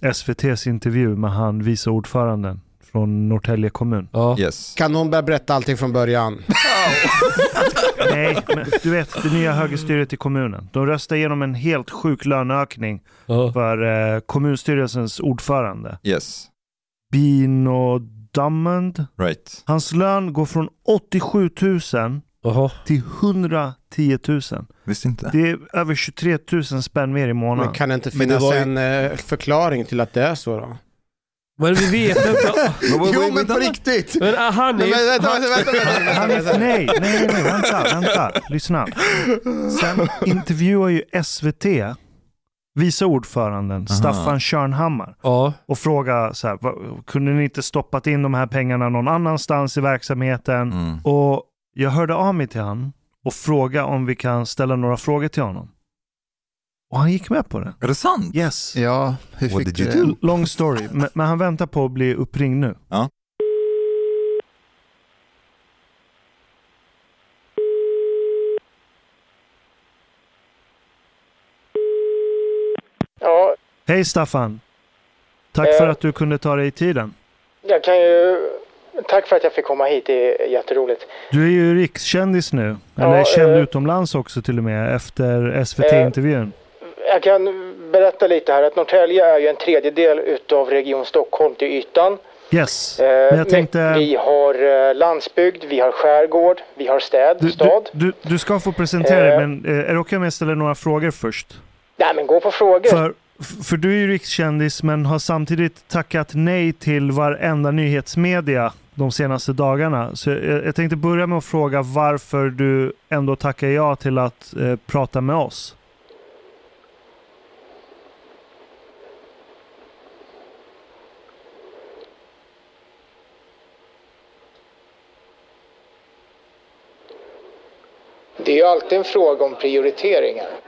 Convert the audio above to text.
SVTs intervju med han vice ordföranden från Norrtälje kommun? Ja. Yes. Kan någon börja berätta allting från början? Nej, men du vet det nya högerstyret i kommunen. De röstade igenom en helt sjuk löneökning Ja. för eh, kommunstyrelsens ordförande. Yes. Bino Drummond. Right. Hans lön går från 87 000 Jaha. till 110 000. Visste inte. Det är över 23 000 spänn mer i månaden. Men kan det inte Men det finnas var ju- en eh, förklaring till att det är så då? Men vi vet inte. Jo men på riktigt! Men ah, han är Nej, men vänta, vänta, vänta, vänta, Han vänta, är, vänta. nej, nej, nej, vänta, vänta, lyssna. Sen intervjuar ju SVT vice ordföranden Staffan Körnhammar Ja. och frågar så här, kunde ni inte stoppat in de här pengarna någon annanstans i verksamheten? Mm. Och jag hörde av mig till han och frågade om vi kan ställa några frågor till honom. Och han gick med på det. Är det sant? Yes. Ja, hur What fick did du you det? do? Long story, men, men han väntar på att bli uppringd nu. Ja. Ja, Hej Staffan! Tack Eh. för att du kunde ta dig tiden. jag kan ju... Tack för att jag fick komma hit, det är jätteroligt. Du är ju rikskändis nu, eller Ja, känd eh. utomlands också till och med efter SVT-intervjun. Jag kan berätta lite här att Norrtälje är ju en tredjedel utav Region Stockholm till ytan. Yes, Eh, men jag tänkte... Vi har eh, landsbygd, vi har skärgård, vi har städ, Du, du, stad. du, du ska få presentera dig, Eh. men eh, är det okej om jag ställer några frågor först? Nej men gå på frågor. För, för du är ju rikskändis men har samtidigt tackat nej till varenda nyhetsmedia de senaste dagarna. Så jag, jag tänkte börja med att fråga varför du ändå tackar ja till att eh, prata med oss. Det är ju alltid en fråga om prioriteringar.